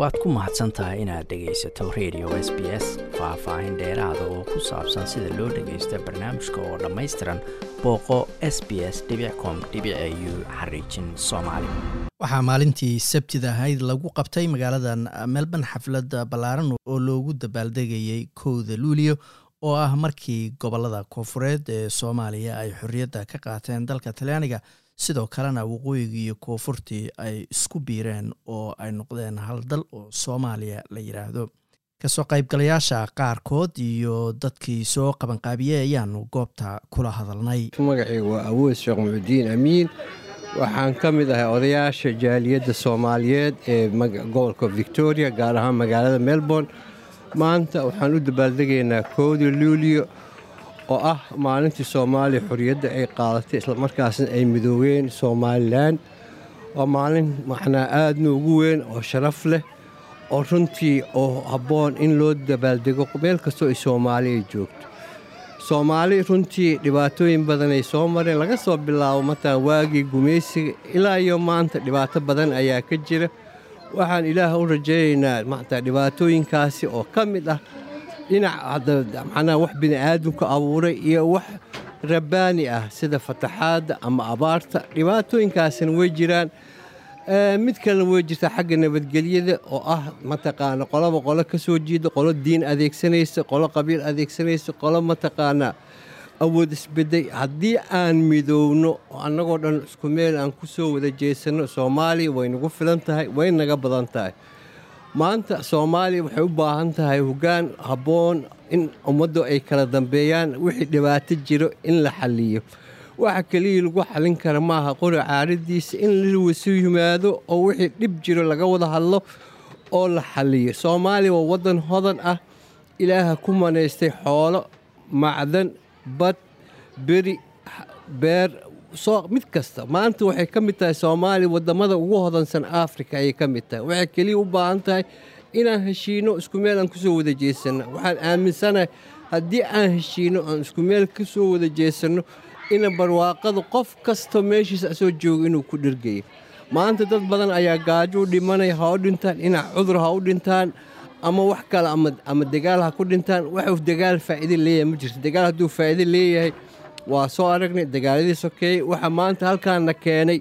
waad ku mahadsan tahay inaad dhegaysato radio s b s faah-faahin dheeraada oo ku saabsan sida loo dhagaysto barnaamijka oo dhammaystiran booqo s b s com u xariijin soomaali. Waxaa maalintii sabtida ahayd lagu qabtay magaaladan melbourne xaflad ballaaran oo loogu dabaaldegayay kowda luuliyo oo ah markii gobollada koonfureed ee soomaaliya ay xorriyadda ka qaateen dalka talyaaniga sidoo kalena waqooyigii koonfurtii ay isku biireen oo ay noqdeen hal dal oo soomaaliya la yidhaahdo ka soo qaybgalayaasha qaarkood iyo dadkii soo qabanqaabiyey ayaanu goobta kula hadalnay. Magacaygu waa awood sheekh muxudiin amiin. Waxaan ka mid ahay odayaasha jaaliyadda soomaaliyeed ee gobolka victoria gaar ahaan magaalada melbourne maanta waxaan u dabaaldegaynaa kowda luuliyo oo ah maalintii soomaaliya xorriyadda ay qaadatay islamarkaasna ay midoobeen somalilan waa maalin macnaa aadna ugu weyn oo sharaf leh oo runtii oo habboon in loo dabaaldego meel kastoo ay soomaaliya joogto. Soomaali runtii dhibaatooyin badan ay soo mareen laga soo bilaabo mataa waagii gumaysiga ilaa iyo maanta dhibaato badan ayaa ka jira waxaan ilaah u rajaynaynaa mataa dhibaatooyinkaasi oo ka mid ah dhinac macnaha wax bini'aadamku abuuray iyo wax rabbaani ah sida fataxaadda ama abaarta dhibaatooyinkaasina way jiraan. Mid kalena way jirtaa xagga nabadgelyada oo ah mataqaana qolaba qolo ka soo jiida qolo diin adeegsanaysa qolo qabiil adeegsanaysa qolo mataqaanaa awood isbeday haddii aan midowno oo annagoo dhan isku meel aan ku soo wada jeesanno soomaaliya way nagu filan tahay way naga badan tahay. Maanta soomaaliya waxay u baahan tahay hoggaan habboon in ummaddu ay kala dambeeyaan wixii dhibaato jiro in la xalliyo. Waxa keliya lagu xallin kara maaha qori caaradiisa in lawasu yimaado oo wixii dhib jiro laga wada hadlo oo la xalliyo. Soomaaliya waa waddan hodan ah. Ilaaha ku manaystay xoolo macdan bad beri beer mid kasta. Maanta waxay ka mid tahay soomaaliya waddamada ugu hodansan africa ayay ka mid tahay. Waxay keliya u baahan tahay inaan heshiino isku meel aan ku soo wada jeesanno waxaan aaminsanahay haddii aan heshiino aan isku meel ka soo wada jeesanno ina barwaaqadu qof kasta meeshiisa asoo joogo inuu ku dhergayo maanta dad badan ayaa gaajo u dhimanaya ha u dhintaan. Dhinac cudur ha u dhintaan ama wax kale ama dagaal ha ku dhintaan waxuu dagaal faa'iide leeyahay ma jirto. Dagaal hadduu faa'iide leeyahay waa soo aragnay dagaaladii sokeeyey waxaa maanta halkaana keenay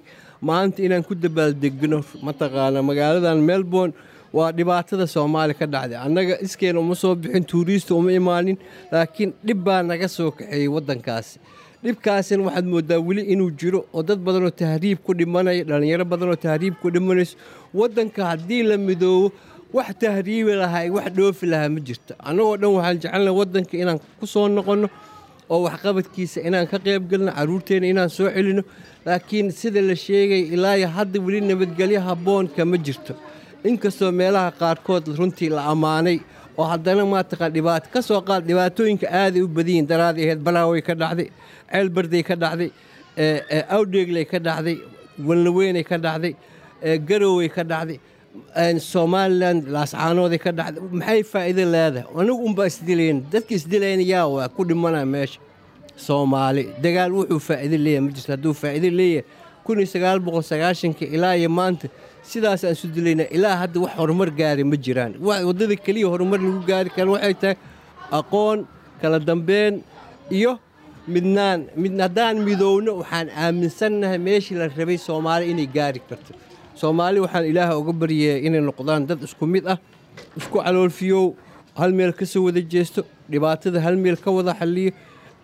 maanta inaan ku dabaaldegno mataqaana magaaladan melbourne waa dhibaatada soomaaliya ka dhacday. Annaga iskeena uma soo bixin tuuriista uma imaanin laakiin dhib baa naga soo kaxeeyey waddankaasi. Dhibkaasina waxaad mooddaa weli inuu jiro oo dad badanoo tahriib ku dhimanaya dhallinyaro badanoo tahriib ku dhimanayso waddanka haddii la midoobo wax tahriibi lahaa wax dhoofi lahaa ma jirto. Annagoo dhan waxaan jecelnaha waddanka inaan ku soo noqonno oo waxqabadkiisa inaan ka qayb galno carruurteenna inaan soo celino. Laakiin sida la sheegay ilaayo hadda weli nabadgelyo habboonka ma jirto. Inkastoo meelaha qaarkood runtii la ammaanay oo haddana maataqaan dhibaato ka soo qaad dhibaatooyinka aaday u badayiin daraaday ahayd balaaway ka dhacday ceelbarday ka dhacday awdheegley ka dhacday walnaweynay ka dhacday garowey ka dhacday somalilan laascaanooday ka dhacday maxay faa'iido leedahay? Anigu unbaa isdilayn dadka isdilayna yaa waa ku dhimanaa meesha soomaali dagaal wuxuu faa'iido leeyahay ma jirto hadduu faa'iido leeyahay kun iyo sagaal boqol sagaashanka ilaa iyo maanta sidaasaan isu dilaynaa. Ilaa hadda wax horumar gaari ma jiraan. Waddada keliya horumar lagu gaari kara waxay tahay aqoon kala dambeyn iyo midnaan. Mid haddaan midowno waxaan aaminsannahay meeshii la rabay soomaali inay gaari karto soomaali waxaan ilaaha uga baryaya inay noqdaan dad isku mid ah isku caloolfiyow hal meel ka wada jeesto dhibaatada hal meel ka wada xalliyo.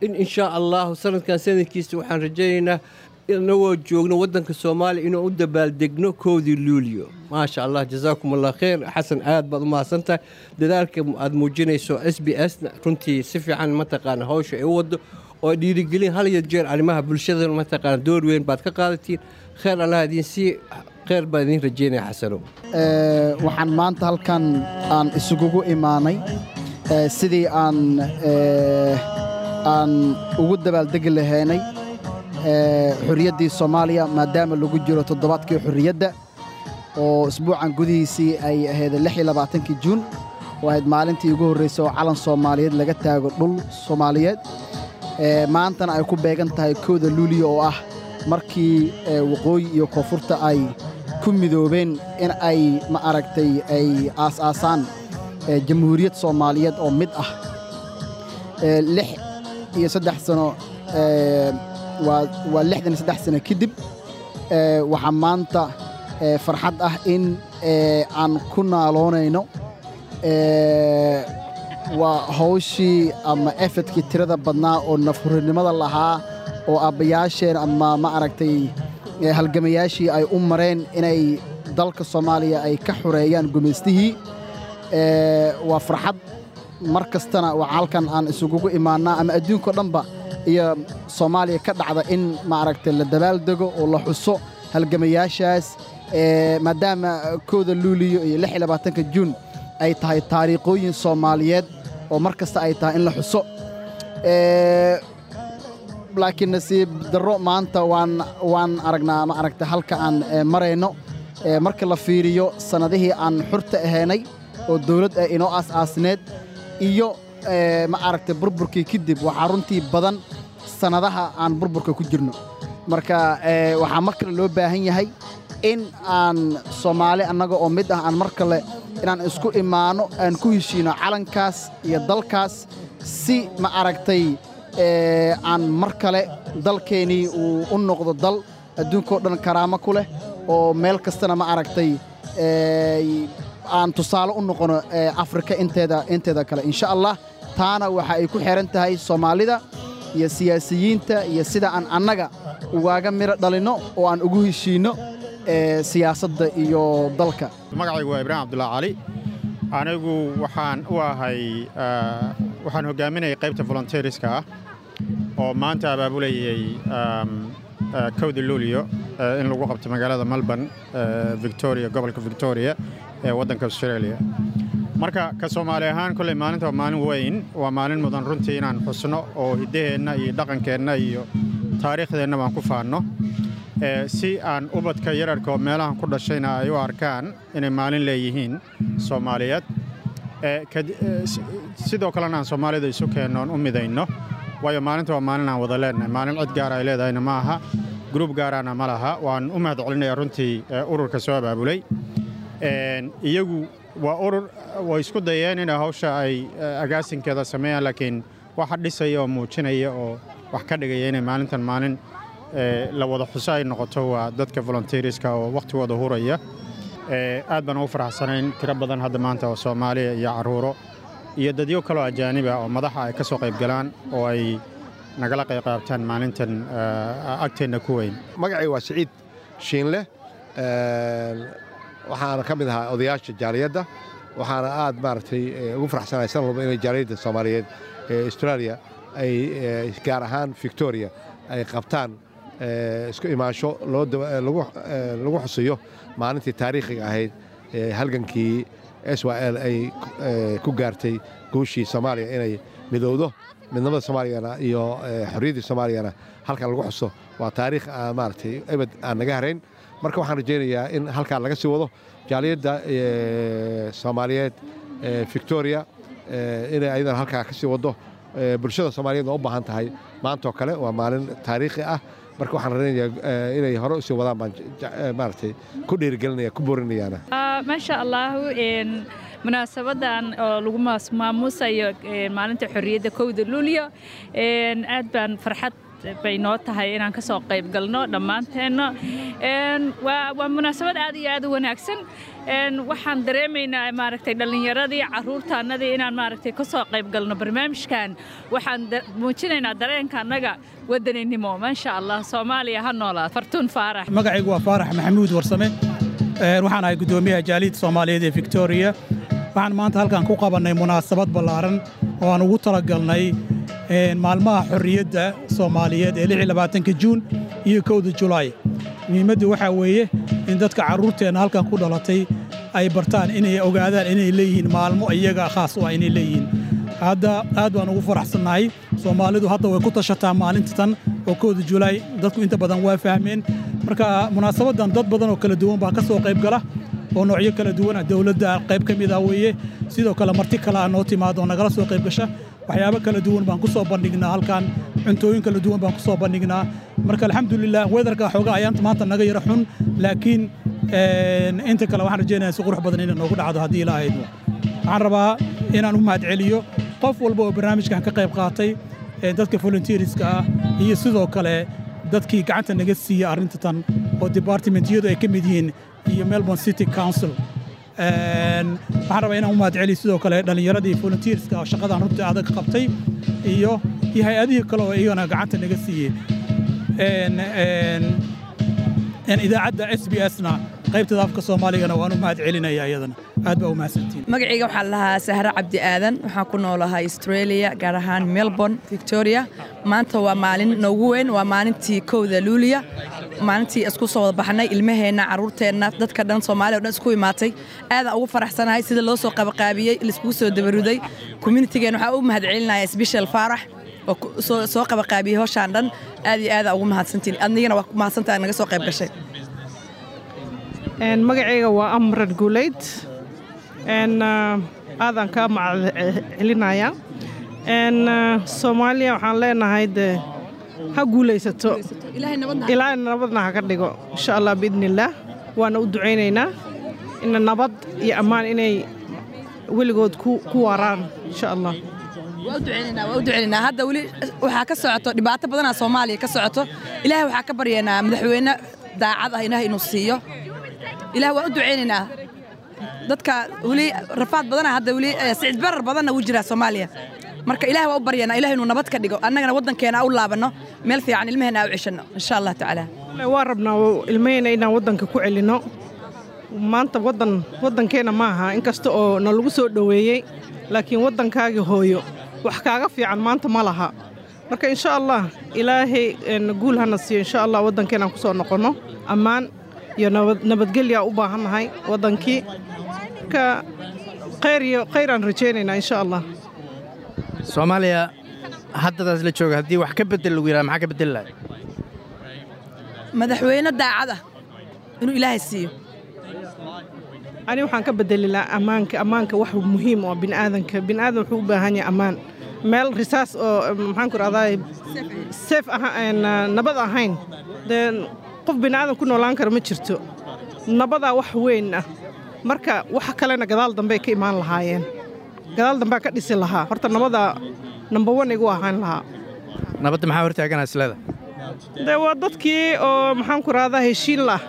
In inshaa allahu sanadkan sanadkiisa waxaan rajaynaynaa inagoo joogno waddanka soomaaliya inuu u dabaaldegno kowdii luuliyo maasha allah jazaakum allah khayr. Xasan aad baad u mahadsantahay. Dadaalka aad muujinayso s b s runtii si fiican mataqaana hawsha ay u waddo oo dhiirigelin hal iyo jeer arrimaha bulshada mataqaana door weyn baad ka qaadatiin. Khayr allah idiin sii khayr baan idiin rajeynaya xasanow waxaan maanta halkan aan isugugu imaanay sidii aan aan ugu dabaaldegi lahaynay xorriyaddii soomaaliya maadaama lagu jiro toddobaadkii xorriyadda oo isbuucan gudihiisii ay ahayd labaatankii juun oo ahayd maalintii ugu horraysay oo calan soomaaliyeed laga taago dhul soomaaliyeed. Maantana ay ku beegan tahay kowda luuliya oo ah markii waqooyi iyo koonfurta ay ku midoobeen in ay ma aragtay ay aas-aasaan jamhuuriyad soomaaliyeed oo mid ah. Lix iyo saddex sano waa lixdan iyo saddex sano kadib waxaa maanta farxad ah in aan ku naaloonayno waa hawshii ama efedkii tirada badnaa oo nafhurinimada lahaa oo aabbayaasheen ama ma aragtay halgamayaashii ay u mareen inay dalka soomaaliya ay ka xoreeyaan gumaystihii. Waa farxad. Mar kastana waa halkan aan isugugu imaannaa ama adduunkao dhanba iyo soomaaliya ka dhacda in maaragtay la dabaaldego oo la xuso halgamayaashaas maadaama kooda luuliyo iyo lix iyo labaatanka juun ay tahay taariikhooyin soomaaliyeed oo mar kasta ay tahay in la xuso laakiin nasiib darro maanta waan waan aragnaa ma aragta halka aan marayno marka la fiiriyo sannadihii aan xurta ahaynay oo dawlad ah inoo aas-aasneed iyo ma aragtay burburkii kadib waxaa runtii badan sannadaha aan burburka ku jirno. Marka waxaa mar kale loo baahan yahay in aan soomaali annaga oo mid ah aan mar kale inaan isku imaanno aan ku heshiino calankaas iyo dalkaas si ma aragtay aan mar kale dalkeennii uu u noqdo dal adduunkao dhan karaamo ku leh oo meel kastana ma aragtay aan tusaale u noqono afrika inteeda kale. Insha allah taana waxa ay ku xehan tahay soomaalida iyo siyaasiyiinta iyo sida aan annaga ugaaga midho dhalinno oo aan ugu heshiinno siyaasadda iyo dalka. Magacaygu waa ibraahim cabdullaahi cali anigu waxaan u ahay waxaan hoggaaminayay qaybta volonteeriska ah oo maanta abaabulayay kowda luulio in lagu qabto magaalada melbourne victoria gobolka victoria ee waddanka australia. Marka ka soomaali ahaan kolley maalinta waa maalin weyn. Waa maalin mudan runtii inaan xusno oo hiddaheenna iyo dhaqankeenna iyo taariikhdeenna baan ku faanno. Si aan ubadka yararka oo meelahan ku dhashayna ay u arkaan inay maalin leeyihiin soomaaliyeed sidoo kalena aan soomaalida isu keennoon u midayno waayo maalinta waa maalin aan wada leennahay maalin cid gaara ay leedahayna ma aha. Gruub gaaraana ma laha. Waan u mahad celinayaa runtii ururka soo abaabulay. Iyagu waa urur way isku dayeen inay hawsha ay agaasinkeeda sameeyaan laakiin waxa dhisaya oo muujinaya oo wax ka dhigaya inay maalintan maalin la wada xuso ay noqoto waa dadka volonteeriska oo wakhtigooda huraya. Aad baan ugu faraxsanayn. Tiro badan hadda maanta oo soomaaliya iyo carruuro iyo dadyo kaloo ajaaniba oo madaxa ay ka soo qayb galaan oo ay nagala qayb qaabtaan maalintan agteenna ku weyn. Magacay waa siciid shiinleh waxaana ka mid ahaa odayaasha jaaliyadda. Waxaana aad maaragtay ugu faraxsanahay san walba inay jaaliyadda soomaaliyeed ee australia ay gaar ahaan victoria ay qabtaan isku imaansho lagu xusiyo maalintii taariikhiga ahayd halgankii s y l ay ku gaartay guushii soomaaliya inay midowdo midnimada soomaaliyana iyo xorriyaddii soomaaliyana halkan lagu xuso waa taariikh maaragtay ebed aan naga harayn marka waxaan rajaynayaa in halkaan laga sii wado jaaliyadda soomaaliyeed victoria inay ayadana halkaa ka sii waddo bulshada soomaaliyeed waa u baahan tahay. Maantoo kale waa maalin taariikhi ah marka waxaan rajaynayaa inay hore u sii wadaan baan maaragtay ku dhiirigelinaya ku boorinayaana. Maasha allahu munaasabadan oo lagu maamuusayo maalinta xorriyadda kowda luulyo aad baan farxad bay noo tahay inaan ka soo qayb galno dhammaanteenna waa munaasabad aad iyo aad u wanaagsan waxaan dareemaynaa maaragtay dhallinyaradii carruurtaannadii inaan maaragtay ka soo qayb galno barnaamijkan. Waxaan muujinaynaa dareenka annaga waddaninimo maasha allah soomaaliya ha noolaad fartuun faarax. Magacaygu waa faarax maxamuud warsame. Waxaan ahay guddoomiyaha jaaliyadda soomaaliyeed ee victoriya waxaan maanta halkan ku qabannay munaasabad ballaaran oo aan ugu talagalnay maalmaha xorriyadda soomaaliyeed ee juun iyo kowda julaay. Muhiimaddu waxaa weeye in dadka carruurteenna halkan ku dhalatay ay bartaan inay ogaadaan inay leeyihiin maalmo iyaga khaas u ah inay leeyihiin. Hadda aad baan ugu faraxsannahay soomaalidu hadda way ku tashataa maalinta tan oo kowda julaay dadku inta badan waa fahmeen. Marka munaasabaddan dad badan oo kala duwan baa ka soo qayb gala oo noocyo kala duwan ah dawladda qayb ka mid ah weeye. Sidoo kale marti kale ah noo timaado oo nagala soo qayb gasha. Waxyaabo kala duwan baan ku soo bandhignaa halkan cuntooyin kala duwan baan ku soo bandhignaa. Marka alxamdulilah wedarka xoogaa ayaanta maanta naga yara xun laakiin inta kale waxaan rajaynayaa si qurux badan inay noogu dhacdo haddii ilaahay idmo waxaan rabaa inaan u mahadceliyo qof walba oo barnaamijkan ka qayb qaatay dadka volunteeriska ah iyo sidoo kale dadkii gacanta naga siiyey arrinta tan oo debartimentiyadu ay ka mid yihiin iyo melbourne city council. Waxaan rabaa inaan u mahadceliyo sidoo kale dhallinyaradii volunteerska oo shaqadan runtii adag qabtay iyo iyo hay'adihii kale oo iyagana gacanta naga siiyey. Idaacadda s b sna qaybtada afka soomaaligana waan u mahad celinaya iyadana. Aad baa u mahadsantiin. Magacayga waxaa lahaa sahre cabdi aadan waxaan ku noolahay australia gaar ahaan melbourne victoria. Maanta waa maalin noogu weyn waa maalintii kowda luuliya. Maalintii isku soo wada baxnay ilmaheenna carruurteenna dadka dhan soomaaliya o dhan isku imaatay. Aadaan ugu faraxsanahay sida loo soo qabaqaabiyey laiskugu soo dabaruday. Communitigeena waxaa u mahad celinaya sbeshal faarax soo qabaqaabiyey howshaan dhan aad iyo aadaan ugu mahadsantiin. Adnigana waa mahadsantaha naga soo qayb gashay magacayga waa amrad guulayd aadan kaa maccelinaya soomaaliya waxaan leenahay de ha guulaysato ilaahay nabadna ha ka dhigo insha allah biidnillaah waana u ducaynaynaa ina nabad iyo ammaan inay weligood ku waaraan insha allah duceynaynaa hadda weli waxaa ka socoto dhibaato badanaa soomaaliya ka socoto. Ilaahay waxaa ka baryaynaa madaxweyne daacad ah ilaah inuu siiyo. Ilaah waan u ducaynaynaa dadka weli rafaad badana hadda weli sicid barar badanna wuu jiraa soomaaliya. Marka ilaah waa u baryaynaa ilaah inuu nabad ka dhigo. Annagana waddankeena u laabanno. Meel fiican ilmaheena u ceshanno insha allah tacaala. Waa rabnaa ilmaheyna inaan waddanka ku celinno. Maanta waddan waddankeenna ma aha inkasta oo na lagu soo dhoweeyey laakiin waddankaagii hooyo wax kaaga fiican maanta ma laha. Marka insha allah ilaahay guul hana siiyo insha allah waddankeenaan ku soo noqonno ammaan iyo nabadgelyaa u baahannahay waddankii. Marka khayr iyo khayraan rajaynaynaa insha allah soomaaliya haddadaas la jooga haddii wax ka bedel lagu yidhaha maxaa ka bedeli lahay madaxweyne daacad ah inuu ilaahay siiyo ani waxaan ka bedeli lahaa ammaanka ammaanka wax muhiim oo bini'aadanka bini'aadan wuxuu u baahan yahay ammaan. Meel risaas oo maxaan ku rahdaa seef nabad ahayn. Dee qof bini'aadan ku noolaan kara ma jirto. Nabadaa wax weyn ah. Marka wax kalena gadaal dambey ka imaan lahaayeen. Gadaal dambea ka dhisi lahaa. Horta nabadaa namba wan igu ahaan lahaa. Nabadda maxaa hortaaganaa isleeda dee waa dadkii oo maxaan ku rahdaa heshiin lah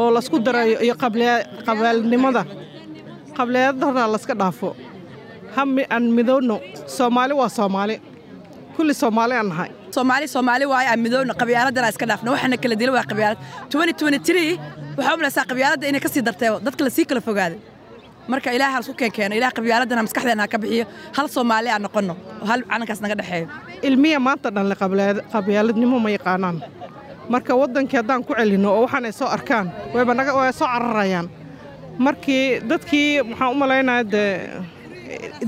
oo laysku darayo iyo qabaalnimada qableeyada hortaa layska dhaafo. Ha aan midoowno soomaali waa soomaali. Kulli soomaali aan nahay. Soomaali soomaali waaye aan midoowno qabyaaladana iska dhaafno. Waxaana kala dila waa qabyaalad. waxaa u malaysaa qabyaaladda inay ka sii darteebo dadka la sii kala fogaaday marka ilaah ha lasku keenkeeno ilaah qabyaaladana maskaxdeena ha ka bixiyo hal soomaali aan noqonno oo hal calankaas naga dhexeeyo. Ilmiya maanta dhanle qabyaaladnimo ma yaqaanaan marka waddankii haddaan ku celinno oo waxaanay soo arkaan wayba naga way soo cararayaan. Markii dadkii waxaan u malaynaya dee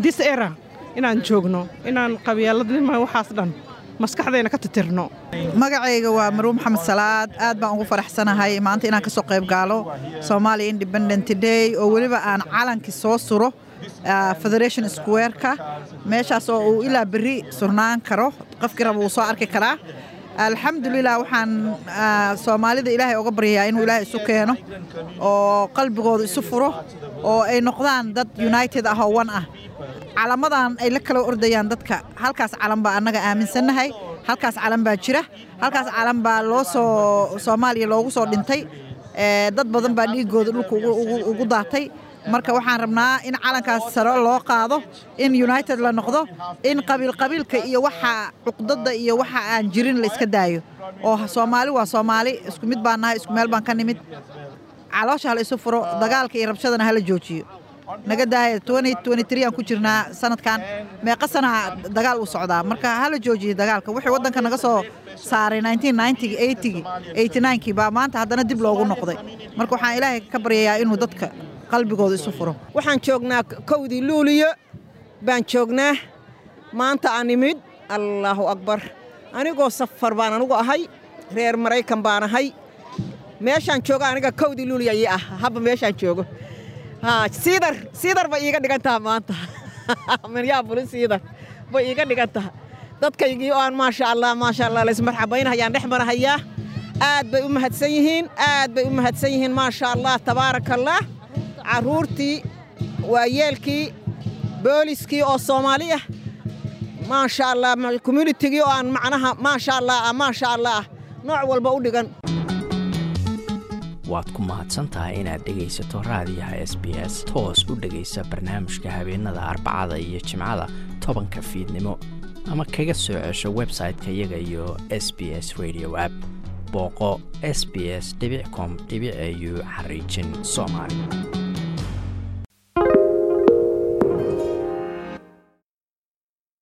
dis era inaan joogno inaan qabyaaladnimo waxaas dhan maskaxdayna ka titirno. Magacayga waa maruum maxamed salaad aad baan ugu faraxsanahay. Maanta inaan ka soo qayb gaalo somalia independent day oo weliba aan calankii soo suro federation square-ka. Meeshaas oo uu ilaa berri surnaan karo qofkii raba uu soo arki karaa alxamdulilah waxaan soomaalida ilaahay oga baryayaa inuu ilaahay isu keeno oo qalbigooda isu furo oo ay noqdaan dad united ah oo wan ah. Calamadan ay la kala ordayaan dadka. Halkaas calan baa annaga aaminsannahay halkaas calan baa jira halkaas calan baa loo soo soomaaliya loogu soo dhintay. Dad badan baa dhiigooda dhulka ugu daatay marka waxaan rabnaa in calankaas sare loo qaado in united la noqdo in qabiilqabiilka iyo waxa cuqdada iyo waxa aan jirin la iska daayo. Oo soomaali waa soomaali isku mid baan nahay isku meel baan ka nimid. Caloosha hala furo dagaalka iyo rabshadana hala joojiyo. Naga daaya aan ku jirnaa sanadkan. Meeqa dagaal uu socdaa. Marka hala joojiyo dagaalka wixii waddanka naga soo saaray kii baa maanta haddana dib loogu noqday. Marka waxaan ilaahay ka baryayaa inuu dadka qalbigooda isu furo. Waxaan joognaa kowdii luuliyo baan joognaa maanta aan imid allaahu akbar. Anigoo safar baan anugu ahay reer maraykan baan ahay. Meeshaan jooga aniga kowdii luuliya ii ah. Habba meeshaan joogo. Siidar siidar bay iiga dhigan taha maanta. Minyaabuli siidar bay iiga dhigan taha dadkaygii oo aan maasha allah maasha allah laysmarxabaynahayaan dhex marahayaa. Aad bay u mahadsan yihiin aad bay u mahadsan yihiin maasha allah tabaaraka allah carruurtii waayeelkii booliskii oo soomaali ah. Maasha allah communitigii oo aan macnaha maasha allah ah maasha allah ah nooc walba u dhigan. Waad ku mahadsan tahay inaad dhegaysato raadiyaha s b s. Toos u dhegaysa barnaamijka habeenada arbacada iyo jimcada tobanka fiidnimo. Ama kaga soo cesho website-ka iyaga iyo s b s radio app. Booqo s b s com au xariijin soomaali